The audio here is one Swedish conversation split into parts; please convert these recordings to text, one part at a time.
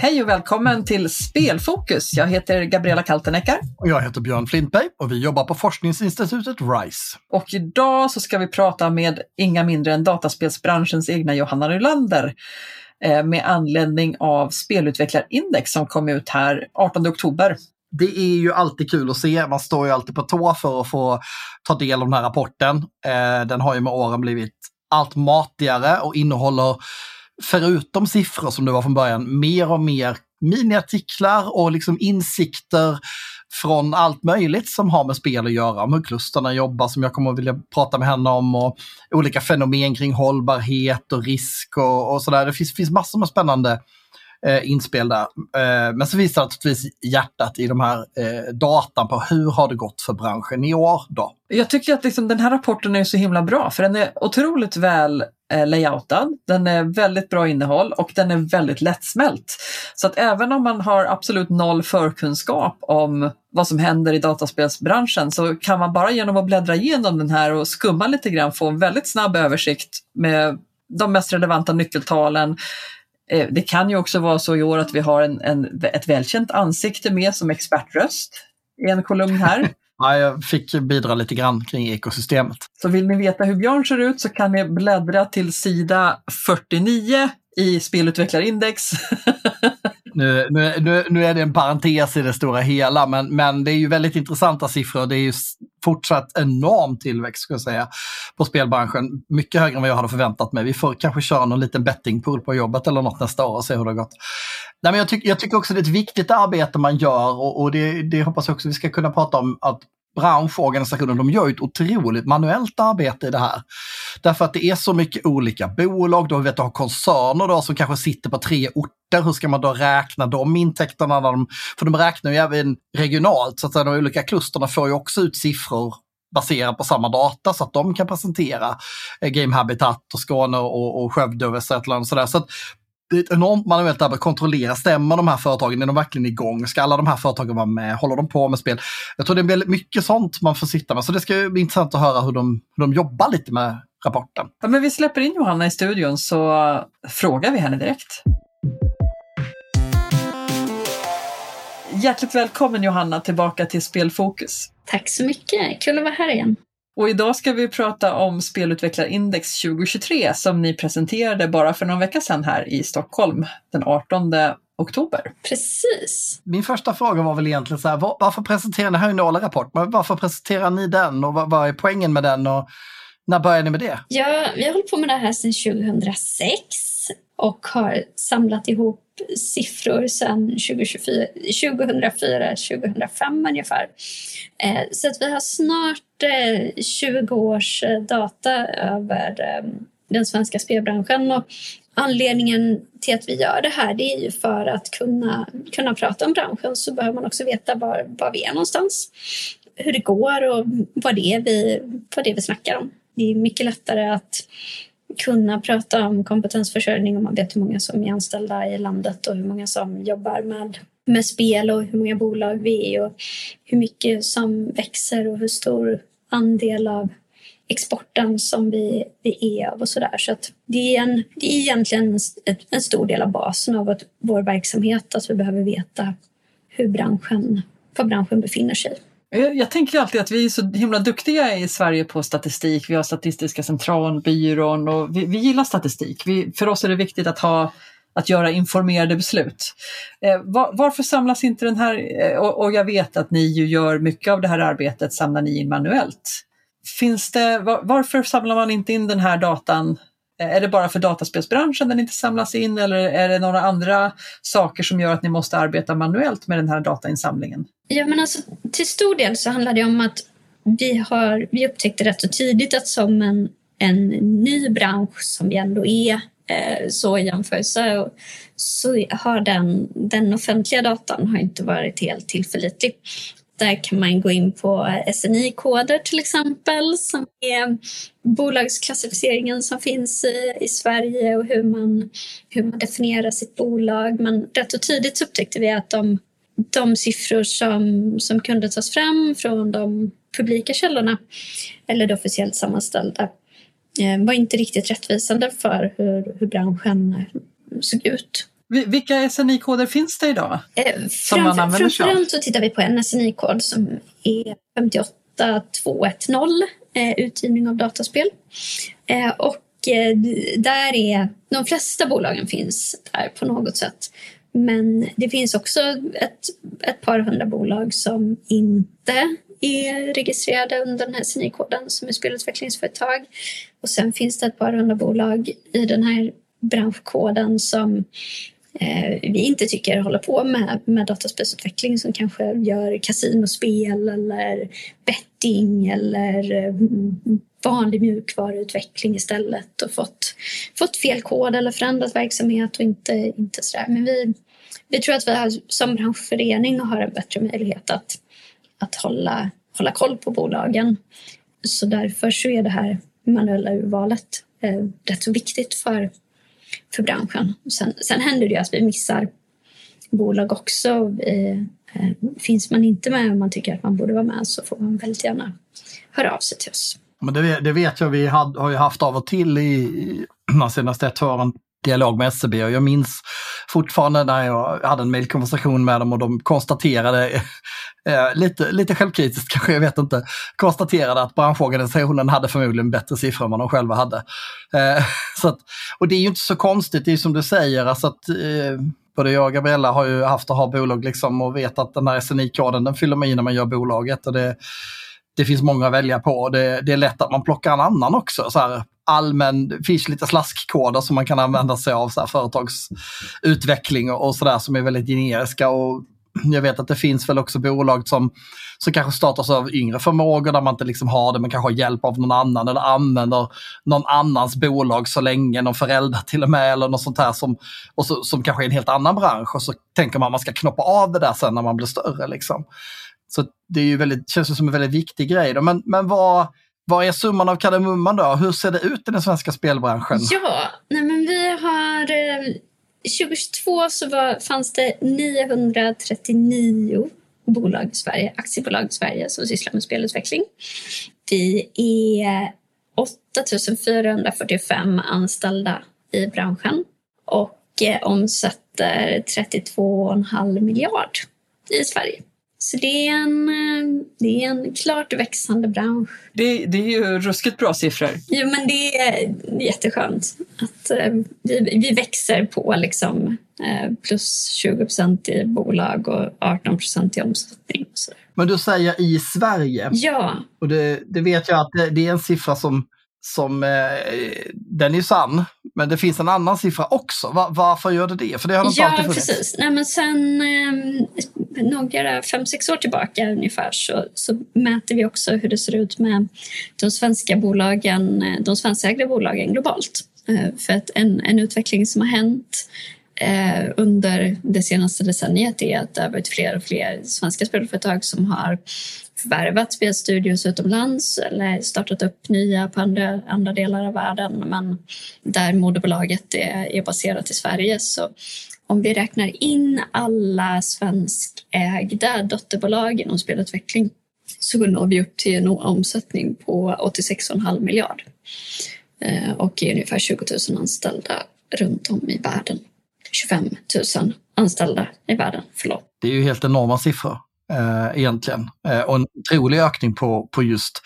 Hej och välkommen till Spelfokus. Jag heter Gabriella Kalteneckar. Och jag heter Björn Flintberg och vi jobbar på forskningsinstitutet RISE. Och idag så ska vi prata med inga mindre än dataspelsbranschens egna Johanna Nylander eh, Eh, med anledning av spelutvecklarindex som kom ut här 18 oktober. Det är ju alltid kul att se. Man står ju alltid på tå för att få ta del av den här rapporten. Eh, den har ju med åren blivit allt matigare och innehåller förutom siffror som det var från början, mer och mer miniartiklar och liksom insikter från allt möjligt som har med spel att göra. Om hur klusterna jobbar som jag kommer att vilja prata med henne om och olika fenomen kring hållbarhet och risk och, och sådär. Det finns, finns massor med spännande eh, inspel där. Eh, men så visar naturligtvis hjärtat i de här eh, datan på hur har det gått för branschen i år då? Jag tycker att liksom, den här rapporten är så himla bra för den är otroligt väl eh, layoutad, den är väldigt bra innehåll och den är väldigt lättsmält. Så att även om man har absolut noll förkunskap om vad som händer i dataspelsbranschen så kan man bara genom att bläddra igenom den här och skumma lite grann få en väldigt snabb översikt med de mest relevanta nyckeltalen, det kan ju också vara så i år att vi har en, en, ett välkänt ansikte med som expertröst i en kolumn här. Ja, jag fick bidra lite grann kring ekosystemet. Så vill ni veta hur Björn ser ut så kan ni bläddra till sida 49 i spelutvecklarindex. nu, nu, nu, nu är det en parentes i det stora hela, men, men det är ju väldigt intressanta siffror. Det är ju fortsatt enorm tillväxt ska jag säga på spelbranschen. Mycket högre än vad jag hade förväntat mig. Vi får kanske köra någon liten bettingpool på jobbet eller något nästa år och se hur det har gått. Nej, men jag, tyck, jag tycker också det är ett viktigt arbete man gör och, och det, det hoppas jag också vi ska kunna prata om att branschorganisationen, de gör ett otroligt manuellt arbete i det här. Därför att det är så mycket olika bolag, då vet du har koncerner då som kanske sitter på tre orter. Hur ska man då räkna de intäkterna? När de, för de räknar ju även regionalt, så att säga, de olika klusterna får ju också ut siffror baserat på samma data så att de kan presentera eh, Game Habitat och Skåne och, och Skövde och Västra och sådär. Så det är ett enormt manuellt arbete att kontrollera, stämmer de här företagen, är de verkligen igång? Ska alla de här företagen vara med? Håller de på med spel? Jag tror det är väldigt mycket sånt man får sitta med, så det ska bli intressant att höra hur de, hur de jobbar lite med rapporten. Ja, men vi släpper in Johanna i studion så frågar vi henne direkt. Hjärtligt välkommen Johanna tillbaka till Spelfokus. Tack så mycket, kul att vara här igen. Och idag ska vi prata om Spelutvecklarindex 2023 som ni presenterade bara för någon vecka sedan här i Stockholm den 18 oktober. Precis. Min första fråga var väl egentligen så här, varför presenterar ni, här en rapport, men varför presenterar ni den och vad, vad är poängen med den och när började ni med det? Ja, vi har hållit på med det här sedan 2006 och har samlat ihop siffror sedan 2004-2005 ungefär. Eh, så att vi har snart eh, 20 års eh, data över den svenska spelbranschen. Och anledningen till att vi gör det här det är ju för att kunna, kunna prata om branschen så behöver man också veta var, var vi är någonstans, hur det går och vad det är vi, vad det är vi snackar om. Det är mycket lättare att kunna prata om kompetensförsörjning om man vet hur många som är anställda i landet och hur många som jobbar med, med spel och hur många bolag vi är och hur mycket som växer och hur stor andel av exporten som vi, vi är av och sådär. Så att det, är en, det är egentligen en, en stor del av basen av vår verksamhet, att vi behöver veta hur branschen, var branschen befinner sig. Jag tänker alltid att vi är så himla duktiga i Sverige på statistik. Vi har Statistiska centralbyrån och vi, vi gillar statistik. Vi, för oss är det viktigt att, ha, att göra informerade beslut. Eh, var, varför samlas inte den här, eh, och, och, jag vet att ni ju gör mycket av det här arbetet, samlar ni in manuellt. Finns det, var, varför samlar man inte in den här datan Eh, är det bara för dataspelsbranschen den inte samlas in eller är det några andra saker som gör att ni måste arbeta manuellt med den här datainsamlingen? Ja, men alltså, till stor del så handlar det om att vi, har, vi upptäckte rätt så tidigt att som en, en ny bransch som vi ändå är eh, så i jämförelse så har den, den offentliga datan har inte varit helt tillförlitlig. Där kan man gå in på SNI-koder till exempel som är bolagsklassificeringen som finns i, i Sverige och hur man, hur man definierar sitt bolag. Men rätt så tidigt upptäckte vi att de de siffror som, som kunde tas fram från de publika källorna, eller det officiellt sammanställda, eh, var inte riktigt rättvisande för hur, hur branschen såg ut. Vilka SNI-koder finns det idag? Eh, som man använder framförallt så tittar vi på en SNI-kod som är 58210, eh, utgivning av dataspel. Eh, och eh, där är, de flesta bolagen finns där på något sätt. Men det finns också ett, ett par hundra bolag som inte är registrerade under den här SNI-koden som är spelutvecklingsföretag. Och sen finns det ett par hundra bolag i den här branschkoden som eh, vi inte tycker håller på med, med dataspelsutveckling som kanske gör kasinospel eller betting eller mm, vanlig mjukvaruutveckling istället och fått, fått fel kod eller förändrat verksamhet och inte, inte sådär. Men vi, vi tror att vi har, som branschförening har en bättre möjlighet att, att hålla, hålla koll på bolagen. Så därför så är det här manuella urvalet eh, rätt så viktigt för, för branschen. Sen, sen händer det ju att vi missar bolag också. Eh, eh, finns man inte med och man tycker att man borde vara med så får man väldigt gärna höra av sig till oss. Men det, det vet jag, vi had, har ju haft av och till i, i de senaste ett åren dialog med SCB och jag minns fortfarande när jag hade en mejlkonversation med dem och de konstaterade, eh, lite, lite självkritiskt kanske, jag vet inte, konstaterade att branschorganisationen hade förmodligen bättre siffror än vad de själva hade. Eh, så att, och det är ju inte så konstigt, det är som du säger, alltså att eh, både jag och Gabriella har ju haft att ha bolag liksom och vet att den här SNI-koden den fyller man i när man gör bolaget. Och det, det finns många att välja på. Det, det är lätt att man plockar en annan också. Så här, allmän, det finns lite slaskkoder som man kan använda sig av, så här, företagsutveckling och, och sådär som är väldigt generiska. Och jag vet att det finns väl också bolag som, som kanske startas av yngre förmågor där man inte liksom har det men kanske har hjälp av någon annan eller använder någon annans bolag så länge, någon förälder till och med eller något sånt här som, och så, som kanske är en helt annan bransch och så tänker man att man ska knoppa av det där sen när man blir större. Liksom. Så det är ju väldigt, känns som en väldigt viktig grej. Då. Men, men vad, vad är summan av kardemumman då? Hur ser det ut i den svenska spelbranschen? Ja, nej men vi har... Eh, 2022 så var, fanns det 939 bolag i Sverige, aktiebolag i Sverige som sysslar med spelutveckling. Vi är 8445 anställda i branschen och eh, omsätter 32,5 miljard i Sverige. Så det är en, eh, det är en klart växande bransch. Det, det är ju ruskigt bra siffror. Jo, men det är jätteskönt att eh, vi, vi växer på liksom, eh, plus 20 procent i bolag och 18 procent i omsättning. Men du säger i Sverige. Ja. Och det, det vet jag att det, det är en siffra som som, eh, den är sann, men det finns en annan siffra också. Var, varför gör det det? För det har inte ja, alltid funnits. precis. Nej, men sen eh, några fem, sex år tillbaka ungefär så, så mäter vi också hur det ser ut med de svenska bolagen, eh, de svenskägda bolagen globalt. Eh, för att en, en utveckling som har hänt eh, under det senaste decenniet är att det har varit fler och fler svenska spelföretag som har förvärvat spelstudios utomlands eller startat upp nya på andra, andra delar av världen men där moderbolaget är, är baserat i Sverige. Så om vi räknar in alla svenskägda dotterbolag inom spelutveckling så når vi upp till en omsättning på 86,5 miljard eh, och är ungefär 20 000 anställda runt om i världen. 25 000 anställda i världen, förlåt. Det är ju helt enorma siffror eh, egentligen. Eh, och en otrolig ökning på, på just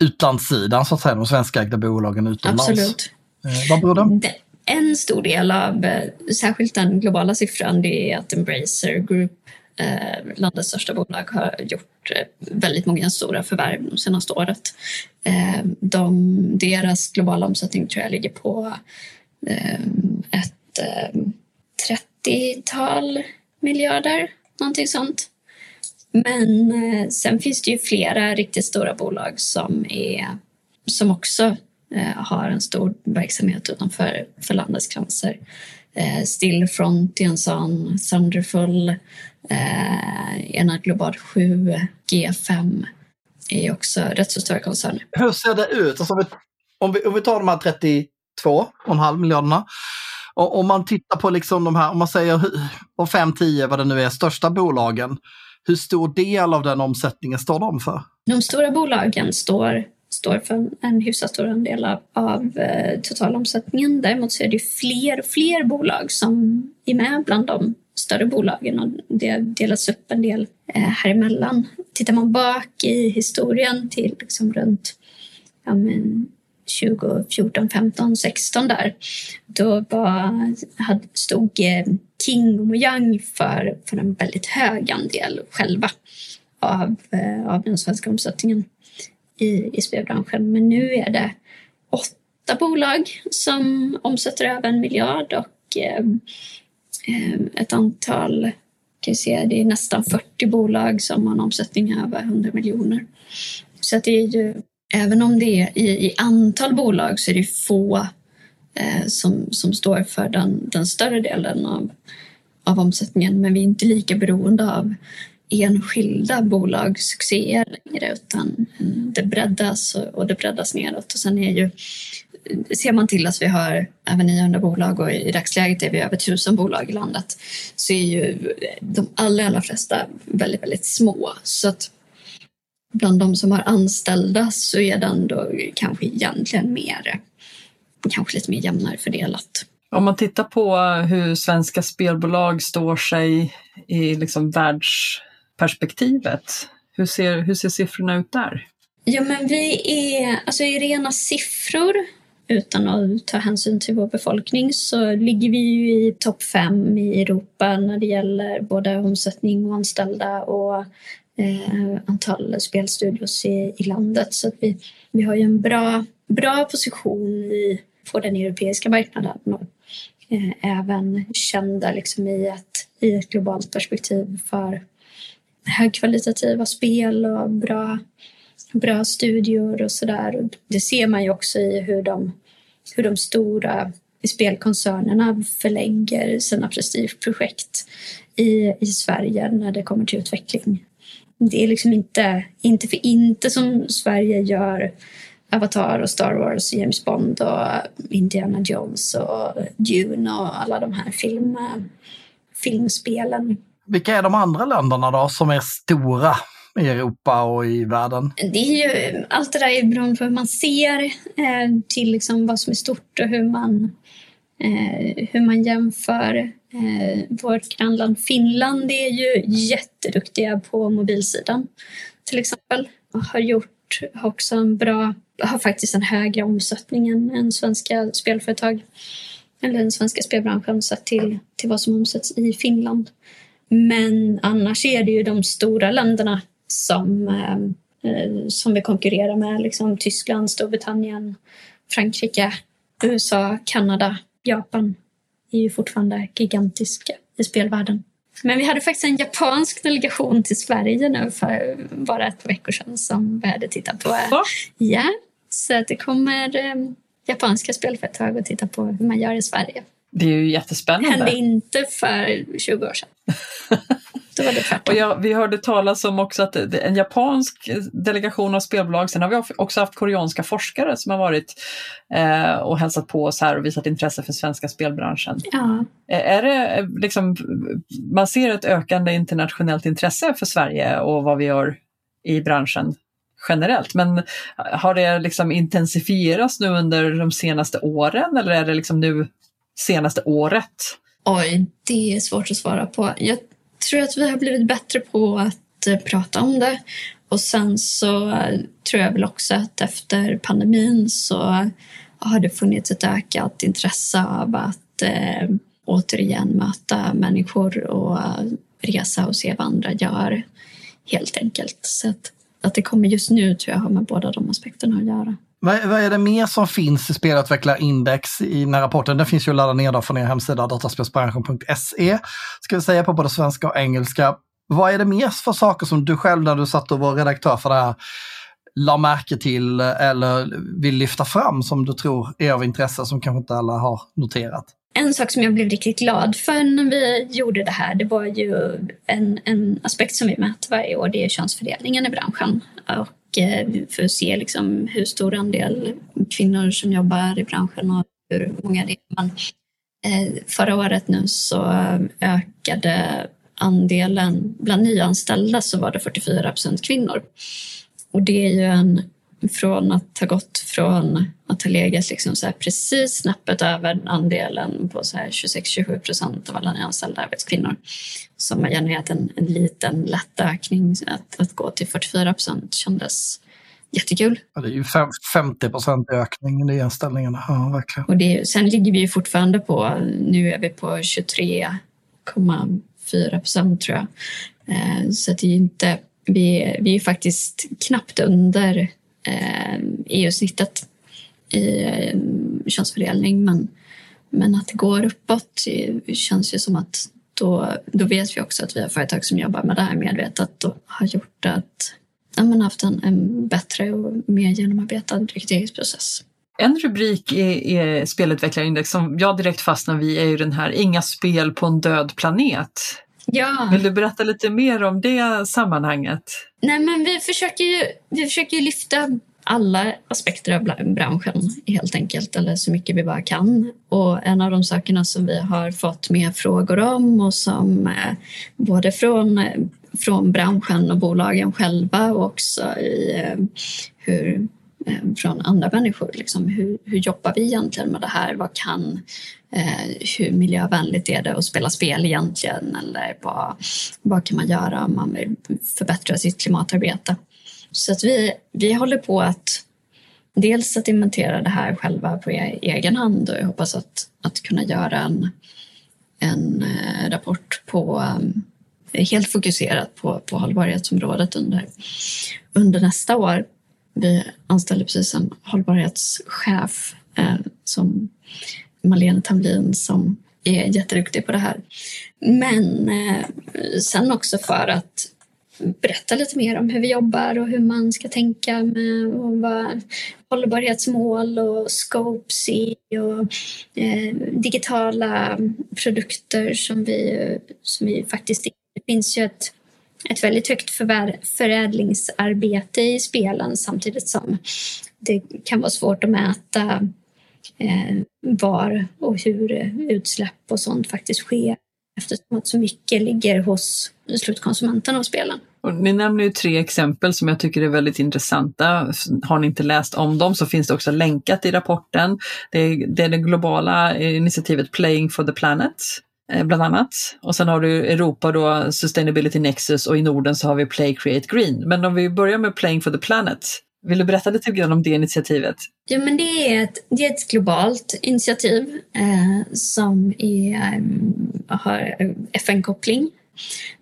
utlandssidan, så att säga, de svenskägda bolagen utomlands. Absolut. Eh, vad beror det En stor del av, eh, särskilt den globala siffran, det är att Embracer Group eh, landets största bolag har gjort eh, väldigt många stora förvärv de senaste året. Eh, de, deras globala omsättning tror jag ligger på eh, ett eh, 30-tal miljarder, någonting sånt. Men eh, sen finns det ju flera riktigt stora bolag som, är, som också eh, har en stor verksamhet utanför för landets gränser. Eh, Stillfront, Ensan, Thunderful, eh, Enad Global 7, G5 är också rätt så stora koncerner. Hur ser det ut? Alltså om, vi, om vi tar de här 32,5 miljarderna och om man tittar på liksom de här, om man säger på 5-10 vad det nu är, största bolagen, hur stor del av den omsättningen står de för? De stora bolagen står, står för en hyfsat stor andel av, av eh, totalomsättningen. Däremot så är det fler och fler bolag som är med bland de större bolagen och det delas upp en del eh, här emellan. Tittar man bak i historien till liksom runt ja, men 2014, 15, 16 där, då var, stod eh, King och Mojang för, för en väldigt hög andel själva av, eh, av den svenska omsättningen i, i spelbranschen. Men nu är det åtta bolag som omsätter över en miljard och eh, eh ett antal, kan se, det är nästan 40 bolag som har en omsättning över 100 miljoner. Så att det är ju, även om det är i, i antal bolag så är det få eh, som, som står för den, den större delen av, av omsättningen. Men vi är inte lika beroende av enskilda bolags succéer längre utan det breddas och det breddas neråt. Och sen är ju, ser man till att vi har över 900 bolag och i dagsläget är vi över 1000 bolag i landet så är ju de allra, allra flesta väldigt, väldigt små. Så att bland de som har anställda så är det ändå kanske egentligen mer, kanske lite mer jämnare fördelat. Om man tittar på hur svenska spelbolag står sig i liksom världsperspektivet, hur ser, hur ser siffrorna ut där? Ja, men vi är, alltså i rena siffror, utan att ta hänsyn till vår befolkning, så ligger vi ju i topp fem i Europa när det gäller både omsättning och anställda och eh, antal spelstudios i, i landet. Så vi, vi har ju en bra, bra position i, på den europeiska marknaden och eh, även kända liksom i, ett, i ett globalt perspektiv för högkvalitativa spel och bra, bra studior och sådär. Det ser man ju också i hur de, hur de stora spelkoncernerna förlägger sina prestigeprojekt i, i Sverige när det kommer till utveckling. Det är liksom inte, inte för inte som Sverige gör Avatar och Star Wars, James Bond och Indiana Jones och Dune och alla de här film, filmspelen. Vilka är de andra länderna då som är stora i Europa och i världen? Det är ju, allt det där är beroende på hur man ser eh, till liksom vad som är stort och hur man, eh, hur man jämför. Eh, vårt grannland Finland är ju jätteduktiga på mobilsidan till exempel och har gjort har också en bra, har faktiskt en högre omsättning än svenska spelföretag eller den svenska spelbranschen sett till, till vad som omsätts i Finland. Men annars är det ju de stora länderna som, eh, eh som vi konkurrerar med. Liksom Tyskland, Storbritannien, Frankrike, USA, Kanada, Japan är ju fortfarande gigantiska i spelvärlden. Men vi hade faktiskt en japansk delegation till Sverige nu för bara ett par veckor sedan som började titta på... Va? Ja, så det kommer eh, japanska spelföretag att titta på hur man gör i Sverige. Det är ju jättespännande. Det hände inte för 20 år sedan. Då var det tvärtom. Och ja, vi hörde talas om också att en japansk delegation av spelbolag. Sen har vi också haft koreanska forskare som har varit eh, och hälsat på oss här och visat intresse för svenska spelbranschen. Ja. Är det liksom, man ser ett ökande internationellt intresse för Sverige och vad vi gör i branschen generellt. Men har det liksom intensifierats nu under de senaste åren eller är det liksom nu senaste året? Oj, det är svårt att svara på. Jag tror att vi har blivit bättre på att eh, prata om det. Och sen så eh, tror jag väl också att efter pandemin så har det funnits ett ökat intresse av att eh, återigen möta människor och eh, resa och se vad andra gör, helt enkelt. Så att, att det kommer just nu tror jag har med båda de aspekterna att göra. Vad, vad är det mer som finns i Spelutvecklarindex i den här rapporten? Den finns ju att ladda ner från er hemsida dataspelsbranschen.se. Ska vi säga på både svenska och engelska. Vad är det mer för saker som du själv när du satt och var redaktör för det här la märke till eller vill lyfta fram som du tror är av intresse som kanske inte alla har noterat? En sak som jag blev riktigt glad för när vi gjorde det här det var ju en, en aspekt som vi mäter varje år, det är könsfördelningen i branschen. Och Eh, för att se liksom hur stor andel kvinnor som jobbar i branschen och hur många det är. Men eh, förra året nu så ökade andelen bland nyanställda så var det 44 procent kvinnor. Och det är ju en från att ha gått från att ha legat liksom så precis snäppet över andelen på 26-27 procent av alla nyanställda arbetskvinnor som har genererat en, en liten lätt ökning. Att, att gå till 44 procent kändes jättekul. Ja, det är ju 50 procent ökning i nyanställningarna. Ja, verkligen. Och det, sen ligger vi ju fortfarande på, nu är vi på 23,4 procent tror jag. Eh, så det är inte, vi, vi är faktiskt knappt under Eh, EU-snittet i eh, könsfördelning. Men, men att det går uppåt känns ju som att då, då vet vi också att vi har företag som jobbar med det här medvetet och har gjort att ja, men haft en, en bättre och mer genomarbetad rekryteringsprocess. En rubrik i, i Spelutvecklarindex som jag direkt fastnar vid är ju den här Inga spel på en död planet. Ja. Vill du berätta lite mer om det sammanhanget? Nej, men vi försöker ju, vi försöker lyfta alla aspekter av branschen helt enkelt, eller så mycket vi bara kan. Och en av de sakerna som vi har fått mer frågor om och som eh, både från, från branschen och bolagen själva och också i eh, hur Eh, från andra människor. Liksom, hur, hur jobbar vi egentligen med det här? Vad kan, Eh, hur miljövänligt är det att spela spel egentligen? Eller vad, vad kan man göra om man vill förbättra sitt klimatarbete? Så att vi, vi håller på att dels att inventera det här själva på e-, egen hand och jag hoppas att, att kunna göra en, en eh, rapport på um, helt fokuserat på, på hållbarhetsområdet under, under nästa år vi anställde precis en hållbarhetschef eh, som Malene Tamlin som är jätteduktig på det här. Men eh, sen också för att berätta lite mer om hur vi jobbar och hur man ska tänka med och vad hållbarhetsmål och scopes i och eh, digitala produkter som vi, som vi faktiskt... Det finns ju ett ett väldigt högt förädlingsarbete i spelen samtidigt som det kan vara svårt att mäta Eh, var och hur utsläpp och sånt faktiskt sker eftersom att så mycket ligger hos slutkonsumenten av spelen. Och ni nämner ju tre exempel som jag tycker är väldigt intressanta. Har ni inte läst om dem så finns det också länkat i rapporten. Det är det, är det globala initiativet Playing for the Planet eh, bland annat. Och sen har du Europa då, Sustainability Nexus och i Norden så har vi Play Create Green. Men om vi börjar med Playing for the Planet, vill du berätta lite grann om det initiativet? Ja, men det är ett, det är ett globalt initiativ eh, som är, eh, har FN-koppling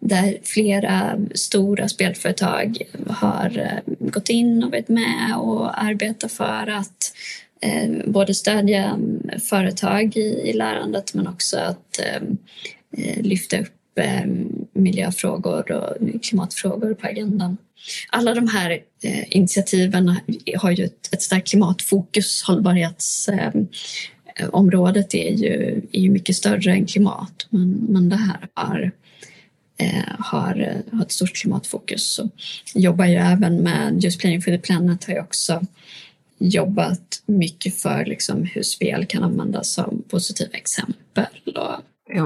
där flera stora spelföretag har eh, gått in och varit med och arbetat för att eh, både stödja mm, företag i, i lärandet men också att eh, eh, lyfta upp eh, miljöfrågor och klimatfrågor på agendan. Alla de här eh, initiativen har ju ett, ett starkt klimatfokus. Hållbarhetsområdet är, ju, är ju mycket större än klimat men, men det här har eh, har, har ett stort klimatfokus. Så jobbar ju även med Just Playing for the Planet har ju också jobbat mycket för liksom, hur spel kan användas som positiva exempel. Och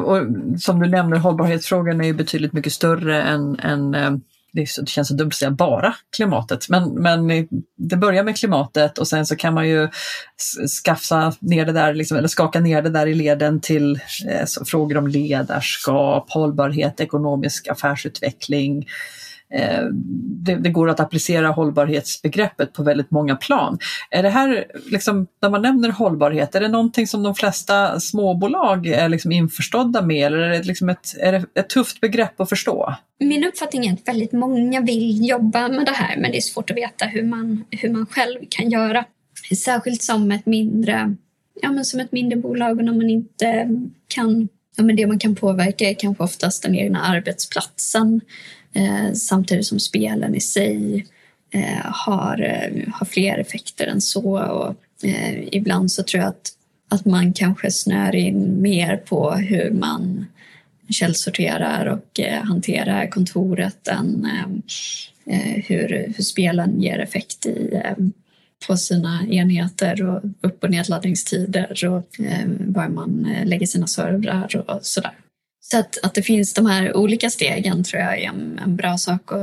och som du nämner, hållbarhetsfrågan är ju betydligt mycket större än, än eh, det känns så dumt att säga bara klimatet, men, men det börjar med klimatet och sen så kan man ju skaffa ner det där, liksom, eller skaka ner det där i leden till eh, frågor om ledarskap, hållbarhet, ekonomisk affärsutveckling, Eh, Eh, det, det, går att applicera hållbarhetsbegreppet på väldigt många plan. Är det här, liksom, när man nämner hållbarhet, är det någonting som de flesta småbolag är liksom införstådda med eller är det, liksom ett, är det ett tufft begrepp att förstå? Min uppfattning är att väldigt många vill jobba med det här men det är svårt att veta hur man, hur man själv kan göra. Särskilt som ett mindre, ja, men som ett mindre bolag och när man inte kan Ja, men det man kan påverka är kanske oftast den egna arbetsplatsen Eh, samtidigt som spelen i sig eh, har, eh, har fler effekter än så. Och, eh, ibland så tror jag att, att man kanske snör in mer på hur man källsorterar och eh, hanterar kontoret än eh, eh hur, hur spelen ger effekt i på sina enheter och upp och nedladdningstider och eh, var man lägger sina servrar och sådär. Så att, att det finns de här olika stegen tror jag är en, en bra sak och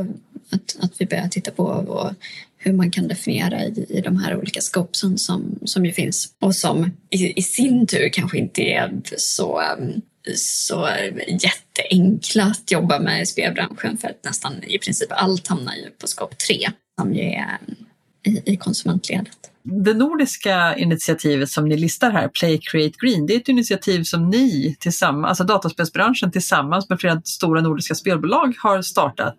att, att vi börjar titta på och hur man kan definiera i, i de här olika skopsen som, som ju finns och som i, i sin tur kanske inte är så um, så jätteenkla att jobba med i spelbranschen för att nästan i princip allt hamnar ju på skop 3 som ju är um, i, i konsumentledet. Det nordiska initiativet som ni listar här, Play Create Green, det är ett initiativ som ni tillsammans, alltså dataspelsbranschen tillsammans med flera stora nordiska spelbolag har startat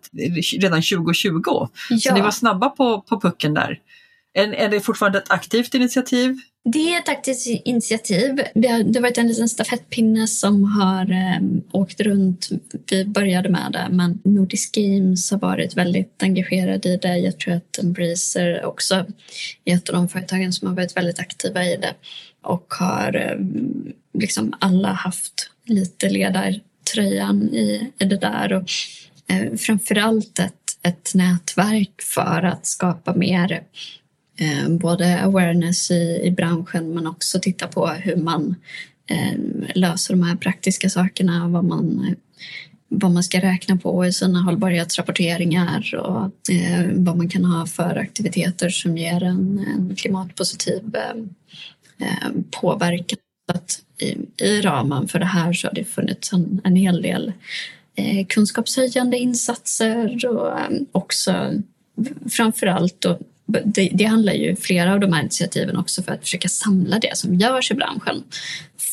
redan 2020. Ja. Så ni var snabba på, på pucken där. Är, är det fortfarande ett aktivt initiativ? Det är ett aktivt initiativ. Det har varit en liten stafettpinne som har um, åkt runt. Vi började med det, men Nordisk Games har varit väldigt engagerade i det. Jag tror att Embracer också är ett av de företagen som har varit väldigt aktiva i det och har um, liksom alla haft lite ledartröjan i, i det där. Och, eh, framförallt ett, ett nätverk för att skapa mer eh, både awareness i, i branschen men också titta på hur man eh, löser de här praktiska sakerna, vad man, vad man ska räkna på i sina hållbarhetsrapporteringar och eh, vad man kan ha för aktiviteter som ger en, en klimatpositiv eh, eh påverkan. Att i, I ramen för det här så har det funnits en, en hel del eh, kunskapshöjande insatser och eh, också framför allt då det, det, handlar ju flera av de här initiativen också för att försöka samla det som görs i branschen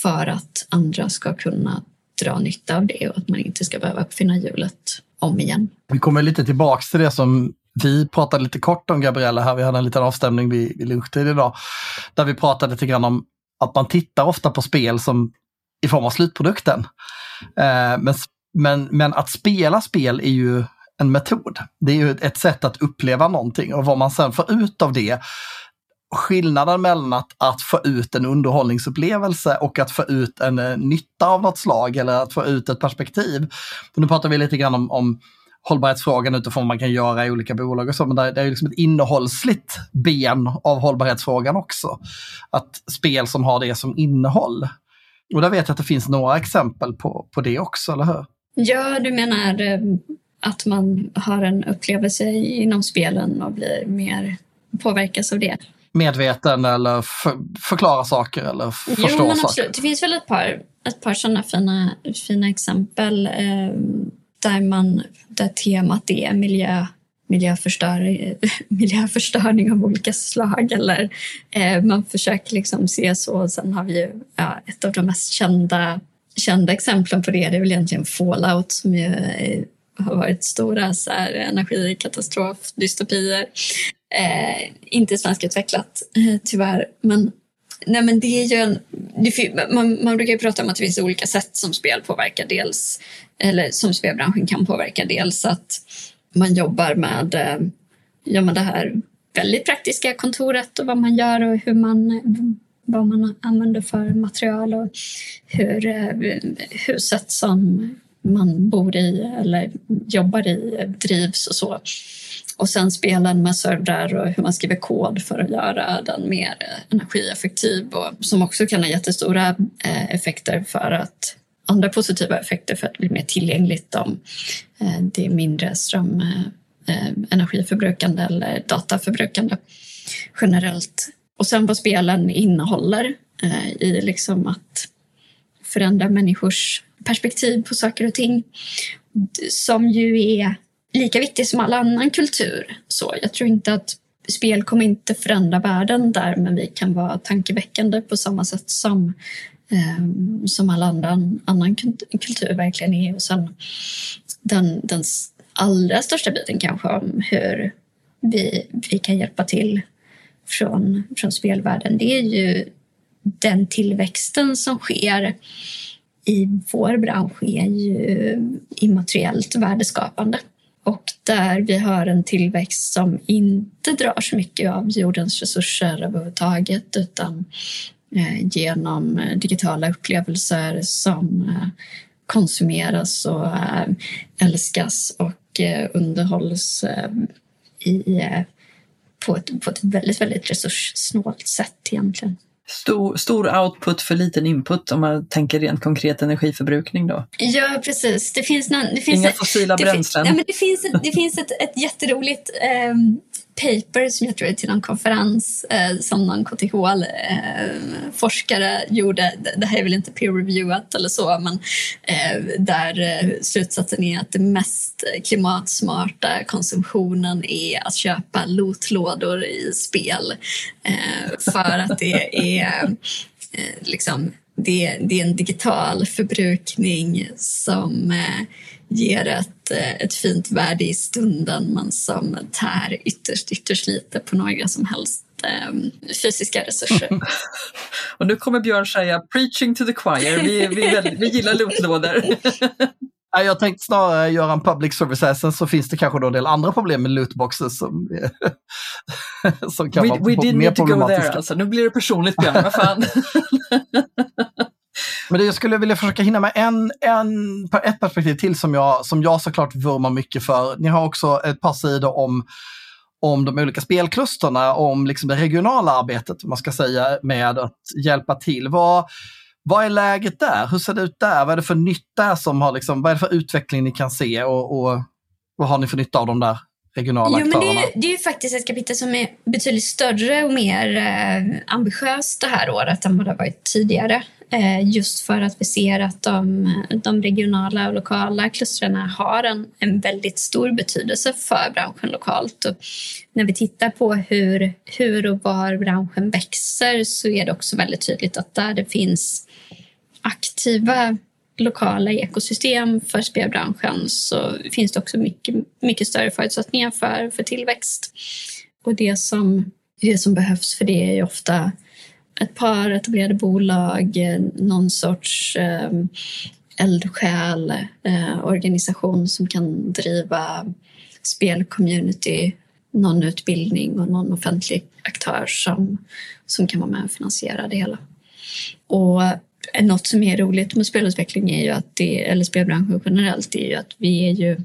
för att andra ska kunna dra nytta av det och att man inte ska behöva uppfinna hjulet om igen. Vi kommer lite tillbaks till det som vi pratade lite kort om Gabriella här, vi hade en liten avstämning vid, vid lunchtid idag, där vi pratade lite grann om att man tittar ofta på spel som i form av slutprodukten. Eh, men, men, men att spela spel är ju en metod. Det är ju ett sätt att uppleva någonting och vad man sen får ut av det skillnaden mellan att, att få ut en underhållningsupplevelse och att få ut en eh, nytta av något slag eller att få ut ett perspektiv. För nu pratar vi lite grann om, om hållbarhetsfrågan utifrån vad man kan göra i olika bolag och så, men det, det är liksom ett innehållsligt ben av hållbarhetsfrågan också. Att spel som har det som innehåll. Och där vet jag att det finns några exempel på, på det också, eller hur? Ja, du menar eh, att man har en upplevelse inom spelen och blir mer påverkas av det. Medveten eller för, förklara saker eller förstå jo, men saker? Det finns väl ett par, ett par sådana fina, fina exempel eh, där, man, där temat är miljö, miljöförstöring, miljöförstöring av olika slag. Eller, eh, man försöker liksom se så. Sen har vi ju ja, ett av de mest kända, kända exemplen på det. Det är väl egentligen Fallout som ju har varit stora så här, energikatastrof, dystopier. Eh, inte svenskutvecklat eh, tyvärr. Men, nej, men det är ju en, det, man, man brukar ju prata om att det finns olika sätt som spel påverkar. Dels, eller som spelbranschen kan påverka. Dels att man jobbar med, eh, ja, med det här väldigt praktiska kontoret och vad man gör och hur man vad man använder för material och hur eh, huset som man bor i eller jobbar i drivs och så. Och sen spelen med servrar och hur man skriver kod för att göra den mer energieffektiv och som också kan ha jättestora eh, effekter för att andra positiva effekter för att bli mer tillgängligt om eh, det är mindre ström eh, energiförbrukande eller dataförbrukande generellt. Och sen vad spelen innehåller i liksom att förändra människors perspektiv på saker och ting som ju är lika viktig som all annan kultur. Så jag tror inte att spel kommer inte förändra världen där men vi kan vara tankeväckande på samma sätt som, eh, som all annan, annan kultur verkligen är. Och sen den, den allra största biten kanske om hur vi, vi kan hjälpa till från, från spelvärlden det är ju den tillväxten som sker i vår bransch är ju immateriellt värdeskapande och där vi har en tillväxt som inte drar så mycket av jordens resurser överhuvudtaget utan eh, genom eh, digitala upplevelser som eh, konsumeras och älskas och underhålls i på ett, på ett väldigt, väldigt resurssnålt sätt egentligen. Stor, stor output för liten input om man tänker rent konkret energiförbrukning då? Ja, precis. Det finns någon, det finns Inga ett, fossila det bränslen? Fin, nej, men det finns, ett, det finns ett, ett jätteroligt eh, paper som jag tror är till någon konferens eh, som någon KTH-forskare eh, gjorde. Det här är väl inte peer-reviewat eller så, men eh, där eh, slutsatsen är att det mest klimatsmarta konsumtionen är att köpa lotlådor i spel eh, för att det är eh, liksom det, det, är en digital förbrukning som eh, ger ett, eh, ett fint värde i stunden men som tär ytterst, ytterst lite på några som helst um, fysiska resurser. Och nu kommer Björn säga preaching to the choir, vi, vi, vi gillar lootlådor. Jag tänkte snarare göra en public service sen så finns det kanske då en del andra problem med lootboxes som, som kan we, vara we didn't mer need to go problematiska. there alltså. Nu blir det personligt Björn, vad fan. Men det jag skulle vilja försöka hinna med en, en, ett perspektiv till som jag, som jag såklart vurmar mycket för. Ni har också ett par sidor om, om de olika spelklusterna, om liksom det regionala arbetet, man ska säga, med att hjälpa till. Vad, vad är läget där? Hur ser det ut där? Vad är det för nytta som har, liksom, vad är det för utveckling ni kan se och, och vad har ni för nytta av de där regionala jo, men aktörerna? det, är, det är faktiskt ett kapitel som är betydligt större och mer eh, ambitiöst det här året än vad det har varit tidigare. Eh, just för att vi ser att de, de regionala och lokala klustren har en, en väldigt stor betydelse för branschen lokalt. Och när vi tittar på hur, hur och var branschen växer så är det också väldigt tydligt att där det finns aktiva lokala ekosystem för spelbranschen så finns det också mycket, mycket större förutsättningar för, för tillväxt. Och det som, det som behövs för det är ju ofta ett par etablerade bolag, någon sorts eh, eldsjäl, eh, organisation som kan driva spelcommunity, någon utbildning och någon offentlig aktör som, som kan vara med och finansiera det hela. Och något som är roligt med spelutveckling är ju att det, eller spelbranschen generellt, är ju att vi är ju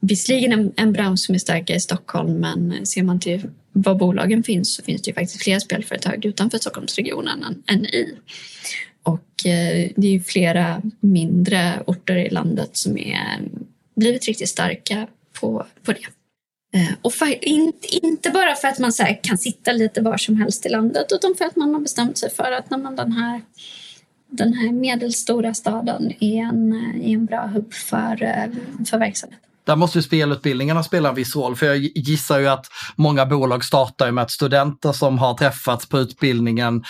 visserligen en, en bransch som är starkare i Stockholm men ser man till var bolagen finns så finns det ju faktiskt fler spelföretag utanför Stockholmsregionen än, än i. Och eh, det är ju flera mindre orter i landet som är blivit riktigt starka på, på det. Eh, och för, in, inte bara för att man så kan sitta lite var som helst i landet utan för att man har bestämt sig för att när man den här den här medelstora staden är en, är en bra hubb för, eh, för verksamheten. Där måste ju spelutbildningarna spela en viss roll, för jag gissar ju att många bolag startar med att studenter som har träffats på utbildningen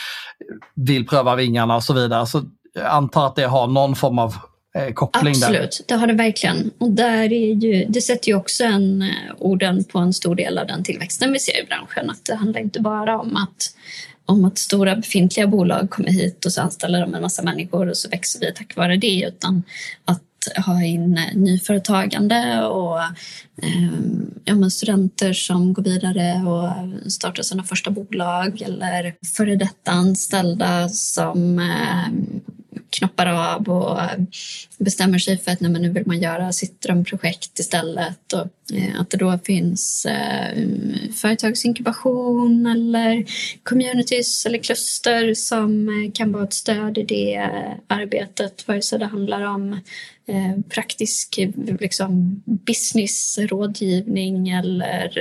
vill pröva vingarna och så vidare. Så jag antar att det har någon form av eh, koppling Absolut, där. Absolut, det har det verkligen. Och där är ju, det sätter ju också en, eh, orden på en stor del av den tillväxten vi ser i branschen. Att det handlar inte bara om att om att stora befintliga bolag kommer hit och så anställer de en massa människor och så växer vi tack vare det utan att ha in eh, nyföretagande och eh, ja, studenter som går vidare och startar sina första bolag eller före detta anställda som eh, knoppar av och eh, bestämmer sig för att nej, men nu vill man göra sitt drömprojekt istället. Och, eh, att det då finns eh, företagsinkubation eller communities eller kluster som eh, kan vara ett stöd i det arbetet. Vare sig det handlar om eh, praktisk liksom, businessrådgivning eller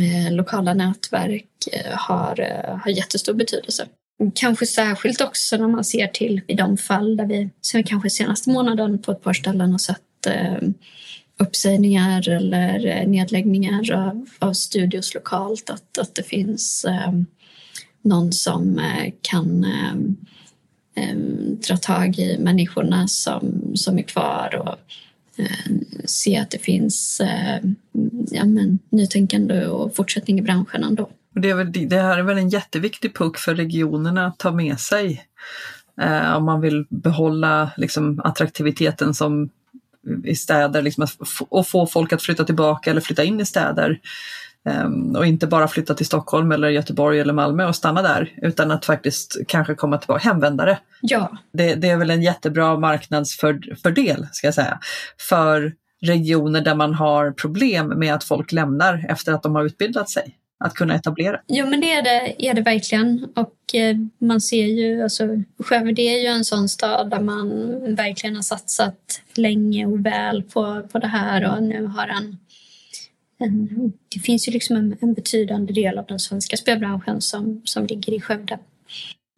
eh, lokala nätverk har, har jättestor betydelse. Kanske särskilt också när man ser till i de fall där vi, sen kanske senaste månaden på ett par ställen har sett eh, uppsägningar eller eh, nedläggningar av, av studios lokalt, att, att det finns eh, någon som eh, kan eh, eh, dra tag i människorna som, som är kvar och eh, se att det finns eh, ja, men, nytänkande och fortsättning i branschen ändå. Det, är väl, det här är väl en jätteviktig puck för regionerna att ta med sig eh, om man vill behålla liksom, attraktiviteten som i städer liksom, och få folk att flytta tillbaka eller flytta in i städer. Um, och inte bara flytta till Stockholm eller Göteborg eller Malmö och stanna där utan att faktiskt kanske komma tillbaka, hemvändare. Ja. Det, det är väl en jättebra marknadsfördel ska jag säga för regioner där man har problem med att folk lämnar efter att de har utbildat sig att kunna etablera. Jo, men det är det, är det verkligen. Och eh, man ser ju, alltså, Skövde är ju en sån stad där man verkligen har satsat länge och väl på, på det här och nu har en, en det finns ju liksom en, en, betydande del av den svenska spelbranschen som, som ligger i Skövde.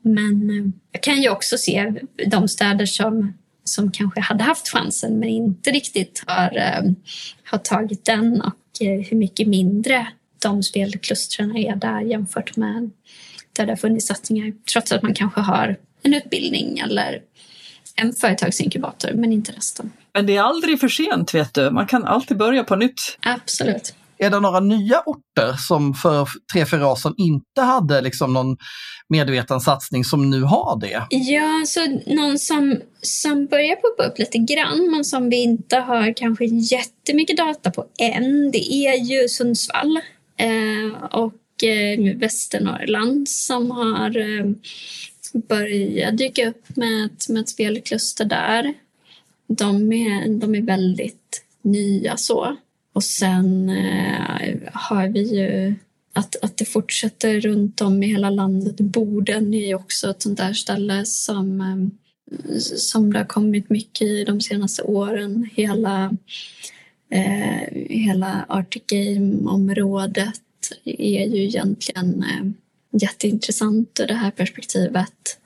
Men eh, jag kan ju också se de städer som, som kanske hade haft chansen men inte riktigt har, eh, har tagit den och eh, hur mycket mindre de spelklustren är där jämfört med där det har funnits satsningar trots att man kanske har en utbildning eller en företagsinkubator men inte resten. Men det är aldrig för sent vet du, man kan alltid börja på nytt. Absolut. Är det några nya orter som för tre, fyra år sedan inte hade liksom någon medveten satsning som nu har det? Ja, så någon som, som börjar poppa upp lite grann men som vi inte har kanske jättemycket data på än, det är ju Sundsvall eh, Eh, och eh, Västernorrland som har eh, börjat dyka upp med ett, med ett spelkluster där. De är, de är väldigt nya så. Och sen eh, har vi ju att, att det fortsätter runt om i hela landet. Boden är ju också ett sånt där ställe som, eh, som det har kommit mycket i de senaste åren. Hela, eh, hela Arctic Game-området är ju egentligen eh, jätteintressant ur det här perspektivet.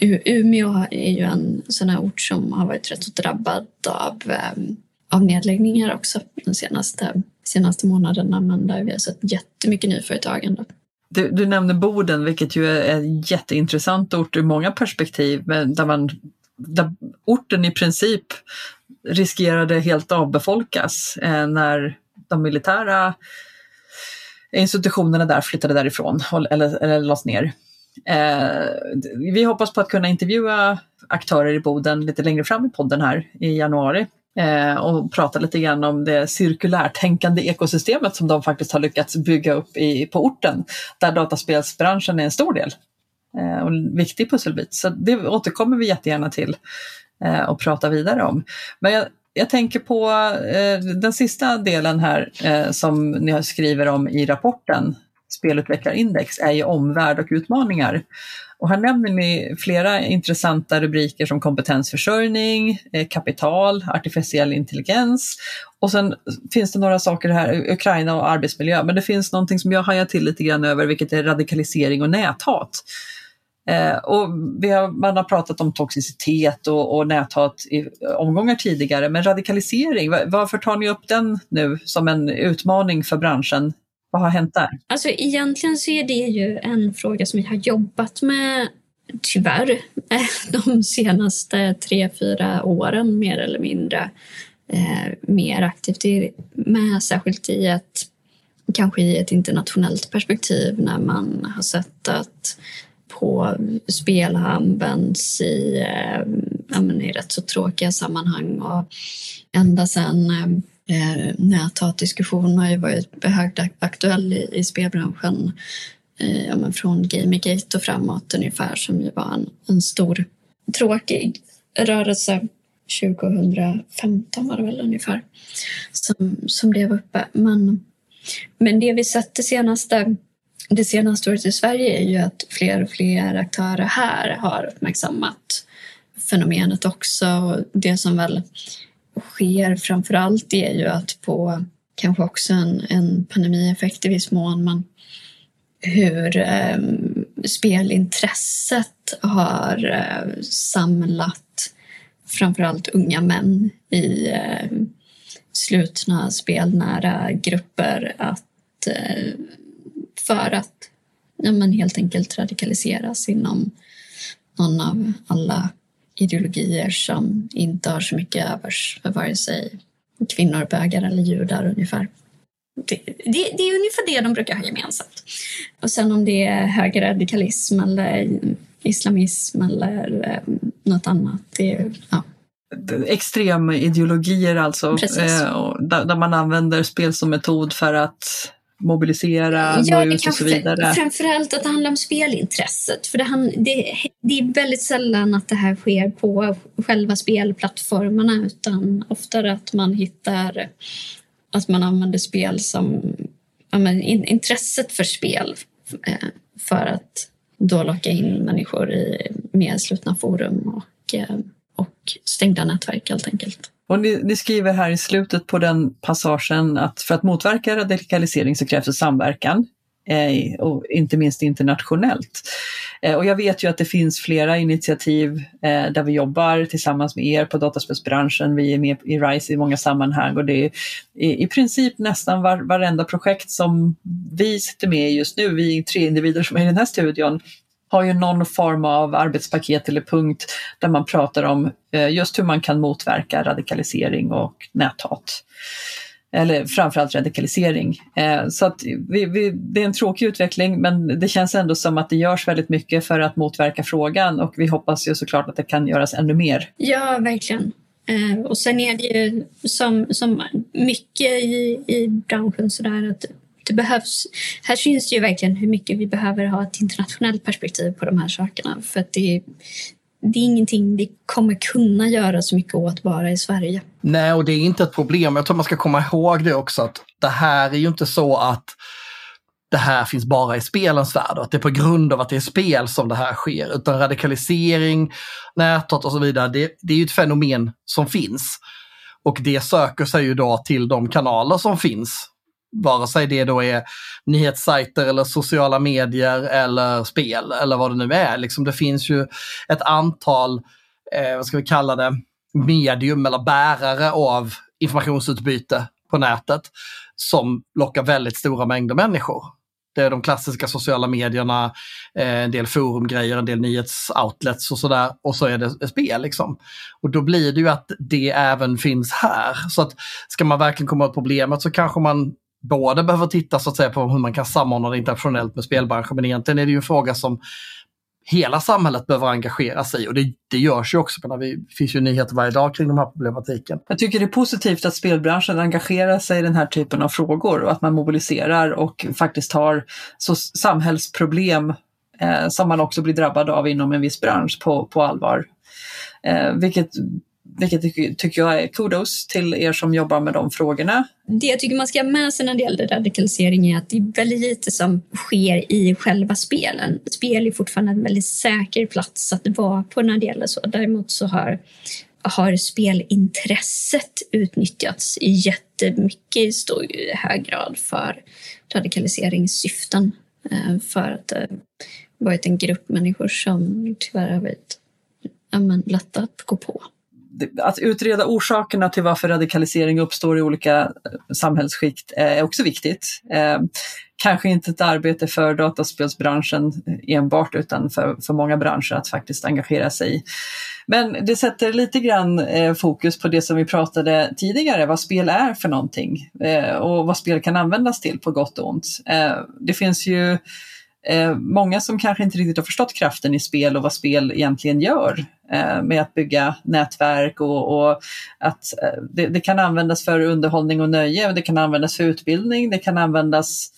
U Umeå är ju en sån här ort som har varit rätt så drabbad av eh, av nedläggningar också de senaste, senaste månaderna men där vi har sett jättemycket nyföretagande. Du, du nämner Boden, vilket ju är en jätteintressant ort ur många perspektiv, men där, man, där orten i princip riskerade helt avbefolkas eh, när de militära institutionerna där flyttade därifrån eller, eller lades ner. Eh, vi hoppas på att kunna intervjua aktörer i Boden lite längre fram i podden här i januari eh, och prata lite grann om det cirkulärtänkande ekosystemet som de faktiskt har lyckats bygga upp i, på orten, där dataspelsbranschen är en stor del eh, och en viktig pusselbit. Så det återkommer vi jättegärna till eh, och prata vidare om. Men jag, jag tänker på eh, den sista delen här eh, som ni skriver om i rapporten, Spelutvecklarindex, är ju omvärld och utmaningar. Och här nämner ni flera intressanta rubriker som kompetensförsörjning, eh, kapital, artificiell intelligens och sen finns det några saker här, Ukraina och arbetsmiljö, men det finns någonting som jag hajar till lite grann över, vilket är radikalisering och näthat. Eh, och har, man har pratat om toxicitet och, och näthat i omgångar tidigare, men radikalisering, varför tar ni upp den nu som en utmaning för branschen vad har hänt där? Alltså egentligen så är det ju en fråga som vi har jobbat med tyvärr de senaste tre, fyra åren mer eller mindre eh, mer aktivt med, särskilt i ett kanske i ett internationellt perspektiv när man har sett att på spel har använts i, eh, i rätt så tråkiga sammanhang och ända sedan eh, näthatdiskussionen har ju varit högt aktuell i, i spelbranschen eh, ja, men från Gamergate och framåt ungefär som ju var en, en stor tråkig rörelse 2015 var det väl ungefär som, som det var uppe. Men, men det vi sett det senaste, det senaste året i Sverige är ju att fler och fler aktörer här har uppmärksammat fenomenet också. Och det som väl sker framför allt är ju att på kanske också en, en pandemieffekt i viss mån, men hur eh, spelintresset har eh, samlat framförallt unga män i eh, slutna spelnära grupper att, eh, för att ja, men helt enkelt radikaliseras inom någon av alla ideologier som inte har så mycket övers för vare sig kvinnor, bögar eller judar ungefär. Det, det, det, är ungefär det de brukar ha gemensamt. Och sen om det är högerradikalism eller islamism eller eh, något annat. Det är, ja. Extrema ideologier alltså, eh, där, där, man använder spel som metod för att mobilisera, ja, nå ut och så vidare? Framförallt att det handlar om spelintresset. För det, det, det, är väldigt sällan att det här sker på själva spelplattformarna utan oftare att man hittar att man använder spel som ja, men, intresset för spel eh, för att då locka in människor i mer slutna forum och, eh, och stängda nätverk helt enkelt. Och ni, ni, skriver här i slutet på den passagen att för att motverka radikalisering så krävs det samverkan, eh, och inte minst internationellt. Eh, och jag vet ju att det finns flera initiativ eh, där vi jobbar tillsammans med er på dataspelsbranschen. Vi är med i RISE i många sammanhang och det är i, i princip nästan var, varenda projekt som vi sitter med i just nu, vi är tre individer som är i den här studion, har ju någon form av arbetspaket eller punkt där man pratar om eh, just hur man kan motverka radikalisering och näthat. Eller framförallt radikalisering. Eh, så att vi, vi, det är en tråkig utveckling men det känns ändå som att det görs väldigt mycket för att motverka frågan och vi hoppas ju såklart att det kan göras ännu mer. Ja, verkligen. Eh, och sen är det ju som, som mycket i, i branschen sådär att det behövs, här syns ju verkligen hur mycket vi behöver ha ett internationellt perspektiv på de här sakerna. För att det, det är ingenting vi kommer kunna göra så mycket åt bara i Sverige. Nej, och det är inte ett problem. Jag tror man ska komma ihåg det också att det här är ju inte så att det här finns bara i spelens värld och att det är på grund av att det är spel som det här sker. Utan radikalisering, näthat och så vidare, det, det är ju ett fenomen som finns. Och det söker sig ju då till de kanaler som finns vare sig det då är nyhetssajter eller sociala medier eller spel eller vad det nu är. Liksom det finns ju ett antal, eh, vad ska vi kalla det, medium eller bärare av informationsutbyte på nätet som lockar väldigt stora mängder människor. Det är de klassiska sociala medierna, eh, en del forumgrejer, en del nyhetsoutlets och sådär. Och så är det spel liksom. Och då blir det ju att det även finns här. Så att ska man verkligen komma åt problemet så kanske man både behöver titta så att säga, på hur man kan samordna det internationellt med spelbranschen, men egentligen är det ju en fråga som hela samhället behöver engagera sig i och det, det görs ju också. Det finns ju nyheter varje dag kring de här problematiken. Jag tycker det är positivt att spelbranschen engagerar sig i den här typen av frågor och att man mobiliserar och faktiskt har så samhällsproblem eh, som man också blir drabbad av inom en viss bransch på, på allvar. Eh, vilket vilket tycker jag är kudos till er som jobbar med de frågorna. Det jag tycker man ska ha med sig när det gäller radikalisering är att det är väldigt lite som sker i själva spelen. Spel är fortfarande en väldigt säker plats att vara på när det gäller så. Däremot så har, har spelintresset utnyttjats jättemycket i stor hög grad för radikaliseringssyften. Eh, för att det varit en grupp människor som tyvärr har varit ja, lätta att gå på att utreda orsakerna till varför radikalisering uppstår i olika eh, samhällsskikt är också viktigt. Eh, kanske inte ett arbete för dataspelsbranschen enbart utan för, för många branscher att faktiskt engagera sig i. Men det sätter lite grann eh, fokus på det som vi pratade tidigare, vad spel är för någonting och vad spel kan användas till på gott och ont. det finns ju eh, många som kanske inte riktigt har förstått kraften i spel och vad spel egentligen gör eh, med att bygga nätverk och, och att eh, det, det, kan användas för underhållning och nöje, och det kan användas för utbildning, det kan användas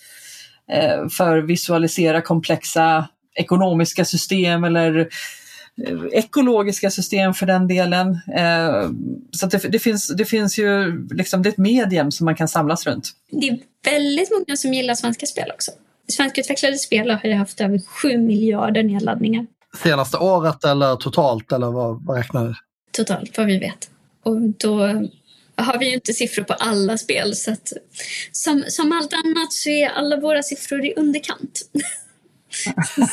eh, för att visualisera komplexa ekonomiska system eller eh, ekologiska system för den delen. Eh, så det, det, finns, det finns ju, liksom, det är ett medium som man kan samlas runt. Det är väldigt många som gillar svenska spel också. Svenskutvecklade spel har ju haft över 7 miljarder nedladdningar. Senaste året eller totalt eller vad, vad räknar du? Totalt, vad vi vet. Och då har vi ju inte siffror på alla spel så att som, som allt annat så är alla våra siffror i underkant.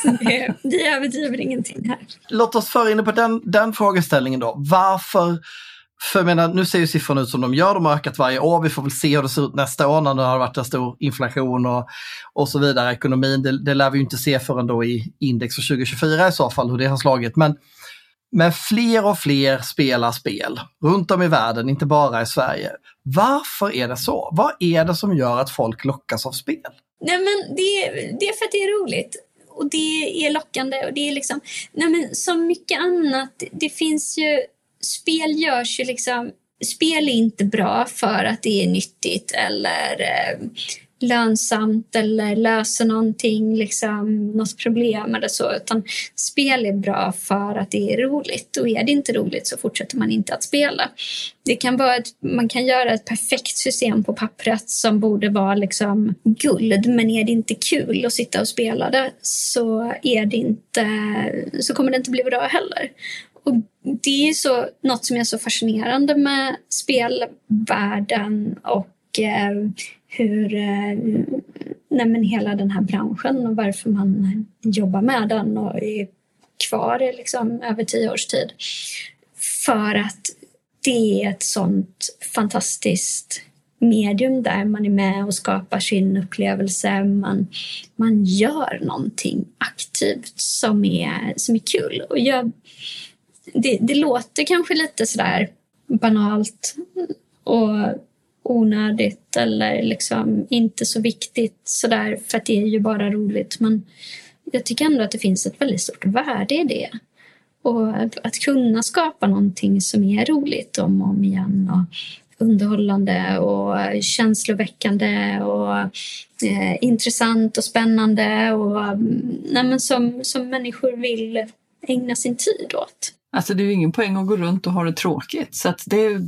det, vi överdriver ingenting här. Låt oss föra in på den, den frågeställningen då. Varför för jag menar, nu ser ju siffrorna ut som de gör, de har ökat varje år. Vi får väl se hur det ser ut nästa år när det har varit en stor inflation och, och så vidare. Ekonomin, det, det lär vi inte se förrän då i index för 2024 i så fall, hur det har slagit. Men, men fler och fler spelar spel runt om i världen, inte bara i Sverige. Varför är det så? Vad är det som gör att folk lockas av spel? Nej, men det, det är för att det är roligt och det är lockande och det är liksom, nej men som mycket annat, det finns ju spel görs ju liksom... Spel är inte bra för att det är nyttigt eller eh, lönsamt eller löser någonting, liksom, något problem eller så. Utan spel är bra för att det är roligt. Och är det inte roligt så fortsätter man inte att spela. Det kan vara ett, man kan göra ett perfekt system på pappret som borde vara liksom guld. Men är det inte kul att sitta och spela det så, är det inte, så kommer det inte bli bra heller. Och det är så, något som är så fascinerande med spelvärlden och eh, hur eh, nej hela den här branschen och varför man jobbar med den och är kvar i liksom över tio års tid. För att det är ett sånt fantastiskt medium där man är med och skapar sin upplevelse. Man, man gör någonting aktivt som är, som är kul. Och jag, det, det låter kanske lite sådär banalt och onödigt eller liksom inte så viktigt sådär för att det är ju bara roligt. Men jag tycker ändå att det finns ett väldigt stort värde i det. Och att kunna skapa någonting som är roligt om och om igen och underhållande och känsloväckande och eh, intressant och spännande och mm, nej, som, som människor vill ägna sin tid åt. Alltså det är ju ingen poäng att gå runt och ha det tråkigt så att det är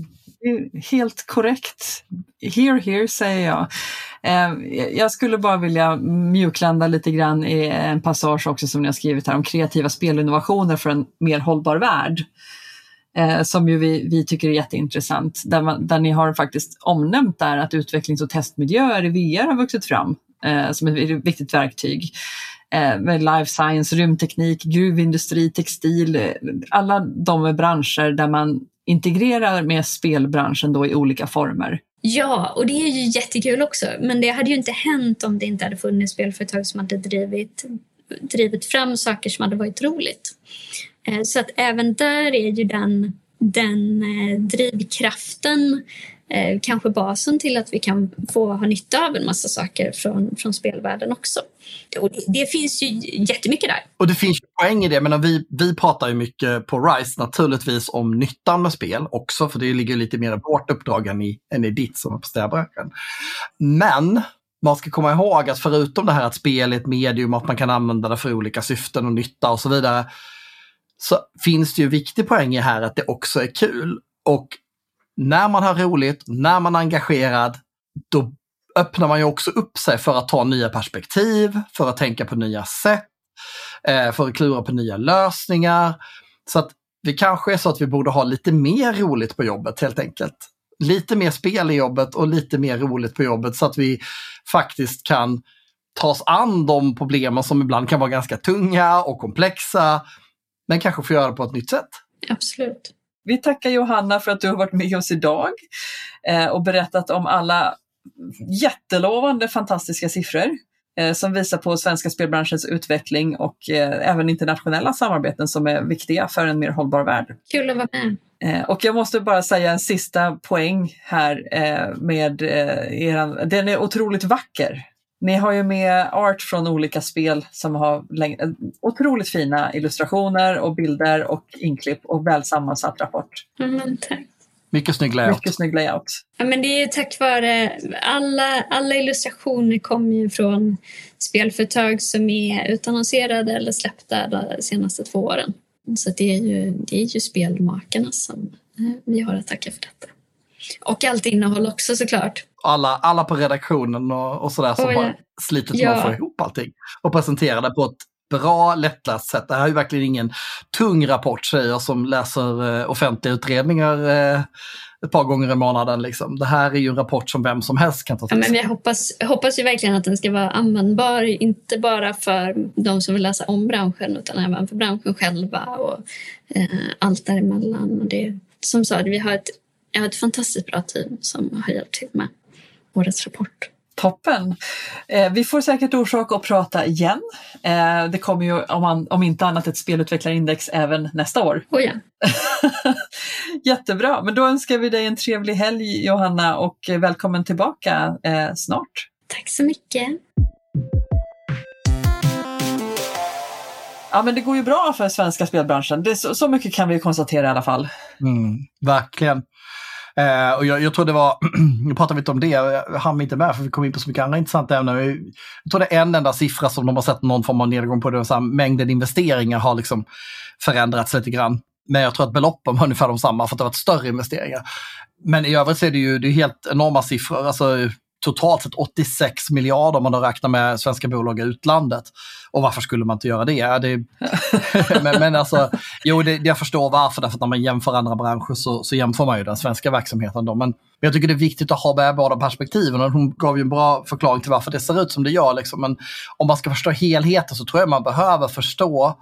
helt korrekt. Here, here säger jag. Eh, jag skulle bara vilja mjuklanda lite grann i en passage också som ni har skrivit här om kreativa spelinnovationer för en mer hållbar värld. Eh, som ju vi, vi tycker är jätteintressant. Där, man, där ni har faktiskt omnämnt där att utvecklings och testmiljöer i VR har vuxit fram eh, som ett viktigt verktyg. Eh, med life science, rymdteknik, gruvindustri, textil, eh, alla de branscher där man integrerar med spelbranschen då i olika former. Ja, och det är ju jättekul också. Men det hade ju inte hänt om det inte hade funnits spelföretag som hade drivit, drivit fram saker som hade varit roligt. Eh, så att även där är ju den, den drivkraften eh, kanske basen till att vi kan få ha nytta av en massa saker från, från spelvärlden också. Och det, det finns ju jättemycket där. Och det finns poäng i det, men vi, vi pratar ju mycket på RISE naturligtvis om nyttan med spel också, för det ligger lite mer i vårt uppdrag än i, än i ditt som är på städbranschen. Men man ska komma ihåg att förutom det här att spel är ett medium, att man kan använda det för olika syften och nytta och så vidare, så finns det ju viktig poäng i här att det också är kul. Och när man har roligt, när man är engagerad, då öppnar man ju också upp sig för att ta nya perspektiv, för att tänka på nya sätt, eh, för att klura på nya lösningar. Så att det kanske är så att vi borde ha lite mer roligt på jobbet helt enkelt. Lite mer spel i jobbet och lite mer roligt på jobbet så att vi faktiskt kan ta oss an de problemen som ibland kan vara ganska tunga och komplexa, men kanske få göra det på ett nytt sätt. Absolut. Vi tackar Johanna för att du har varit med oss idag eh, och berättat om alla jättelovande fantastiska siffror eh, som visar på svenska spelbranschens utveckling och eh, även internationella samarbeten som är viktiga för en mer hållbar värld. Kul att vara med. Och jag måste bara säga en sista poäng här med eran, den är otroligt vacker. Ni har ju med art från olika spel som har otroligt fina illustrationer och bilder och inklipp och väl sammansatt rapport. Mm, tack. Mycket snygg layout. Mycket snygg layout. Ja, men det är tack vare alla, alla illustrationer kommer ju från spelföretag som är utannonserade eller släppta de senaste två åren. Så det är ju, det är ju spelmakarna som eh, vi har att tacka för detta. Och allt innehåll också såklart. Alla, alla på redaktionen och, och sådär som oh, ja. har slitit med att få ihop allting och presentera det på ett bra lättläst sätt. Det här är ju verkligen ingen tung rapport säger jag som läser eh, offentliga utredningar eh, ett par gånger i månaden. Liksom. Det här är ju en rapport som vem som helst kan ta till sig. Ja, men jag hoppas, hoppas ju verkligen att den ska vara användbar, inte bara för de som vill läsa om branschen utan även för branschen själva och eh, allt däremellan. Och det, som sa, vi har ett, jag har ett fantastiskt bra team som har hjälpt till med årets rapport. Toppen! Eh, vi får säkert orsak att prata igen. Eh, det kommer ju om, man, om inte annat ett spelutvecklarindex även nästa år. Oh ja. Jättebra, men då önskar vi dig en trevlig helg Johanna och välkommen tillbaka eh, snart. Tack så mycket. Ja men det går ju bra för svenska spelbranschen. Det så, så mycket kan vi konstatera i alla fall. Mm, verkligen. Eh, och jag, jag tror det var, nu pratar vi inte om det, jag hann inte med för vi kom in på så mycket andra intressanta ämnen. Jag tror det är en enda siffra som de har sett någon form av nedgång på, det så här, mängden investeringar har liksom förändrats lite grann. Men jag tror att beloppen var ungefär de samma för att det har varit större investeringar. Men i övrigt så är det ju det är helt enorma siffror. Alltså, totalt sett 86 miljarder om man då räknar med svenska bolag i utlandet. Och varför skulle man inte göra det? det men, men alltså, jo, det, jag förstår varför, därför att när man jämför andra branscher så, så jämför man ju den svenska verksamheten. Då. Men jag tycker det är viktigt att ha med båda perspektiven och hon gav ju en bra förklaring till varför det ser ut som det gör. Liksom. Men om man ska förstå helheten så tror jag man behöver förstå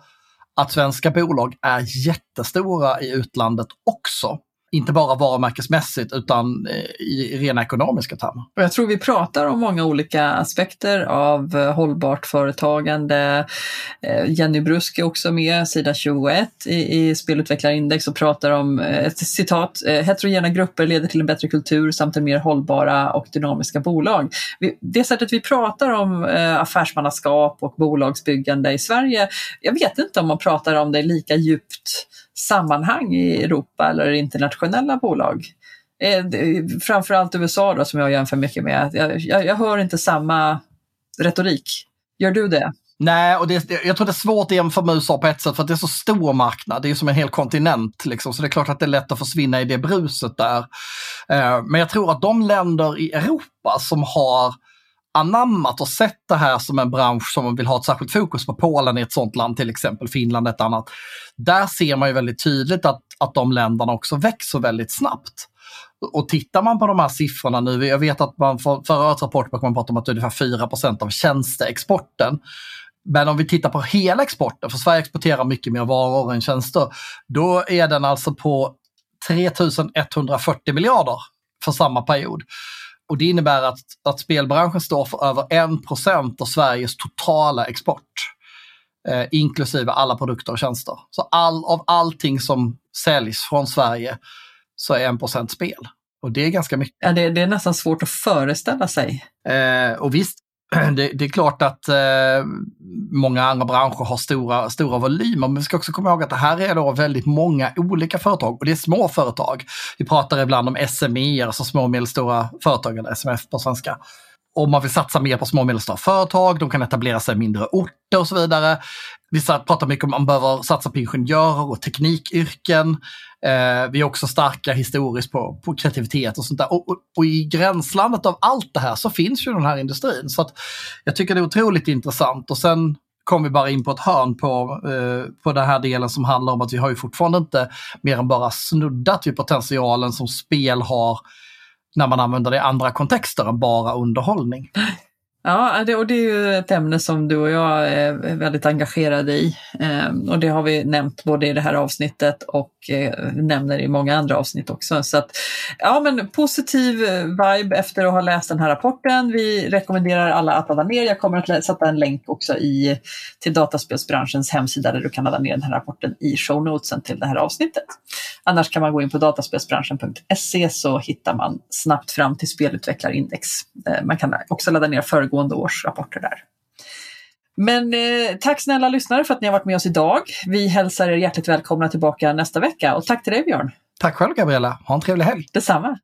att svenska bolag är jättestora i utlandet också inte bara varumärkesmässigt utan eh, i rena ekonomiska termer. Jag tror vi pratar om många olika aspekter av eh, hållbart företagande. Eh, Jenny Brusk är också med, sida 21 i, i Spelutvecklarindex och pratar om ett citat, heterogena grupper leder till en bättre kultur samt en mer hållbara och dynamiska bolag. Det sättet vi pratar om affärsmannaskap och bolagsbyggande i Sverige, jag vet inte om man pratar om det lika djupt sammanhang i Europa eller internationella bolag. Eh, framförallt USA då, som jag jämför mycket med. Jag, jag, jag hör inte samma retorik. Gör du det? Nej, och det, jag tror det är svårt att jämföra med USA på ett sätt för att det är så stor marknad. Det är som en hel kontinent, liksom, så det är klart att det är lätt att försvinna i det bruset där. Eh, men jag tror att de länder i Europa som har anammat och sett det här som en bransch som man vill ha ett särskilt fokus på. Polen är ett sånt land till exempel, Finland ett annat. Där ser man ju väldigt tydligt att, att de länderna också växer väldigt snabbt. Och tittar man på de här siffrorna nu, jag vet att man för, förra årets rapport man prata om att ungefär 4% av tjänsteexporten. Men om vi tittar på hela exporten, för Sverige exporterar mycket mer varor än tjänster, då är den alltså på 3140 miljarder för samma period. Och det innebär att, att spelbranschen står för över 1% av Sveriges totala export. Eh, inklusive alla produkter och tjänster. Så all, av allting som säljs från Sverige så är 1% spel. Och det är ganska mycket. Ja, det, det är nästan svårt att föreställa sig. Eh, och visst, det, det, är klart att eh, många andra branscher har stora, stora volymer, men vi ska också komma ihåg att det här är då väldigt många olika företag och det är små företag. Vi pratar ibland om SME, alltså små och medelstora företag, eller SMF på svenska. Om man vill satsa mer på små och medelstora företag, de kan etablera sig i mindre orter och så vidare. Vissa pratar mycket om att man behöver satsa på ingenjörer och teknikyrken. Eh, vi är också starka historiskt på, på kreativitet och sånt där. Och, och, och, i gränslandet av allt det här så finns ju den här industrin. Så att jag tycker det är otroligt intressant. Och sen kom vi bara in på ett hörn på, eh, på den här delen som handlar om att vi har ju fortfarande inte mer än bara snuddat vid potentialen som spel har när man använder det i andra kontexter än bara underhållning. Ja, det, och det är ju ett ämne som du och jag är väldigt engagerade i. Eh, och det har vi nämnt både i det här avsnittet och eh, nämner i många andra avsnitt också. Så att, ja, men positiv vibe efter att ha läst den här rapporten. Vi rekommenderar alla att ladda ner. Jag kommer att sätta en länk också i, till dataspelsbranschens hemsida där du kan ladda ner den här rapporten i show notesen till det här avsnittet. Annars kan man gå in på dataspelsbranschen.se så hittar man snabbt fram till spelutvecklarindex. Eh, man kan också ladda ner föregående års rapporter där. Men eh, tack snälla lyssnare för att ni har varit med oss idag. Vi hälsar er hjärtligt välkomna tillbaka nästa vecka och tack till dig Björn. Tack själv Gabriella. Ha en trevlig helg. Detsamma.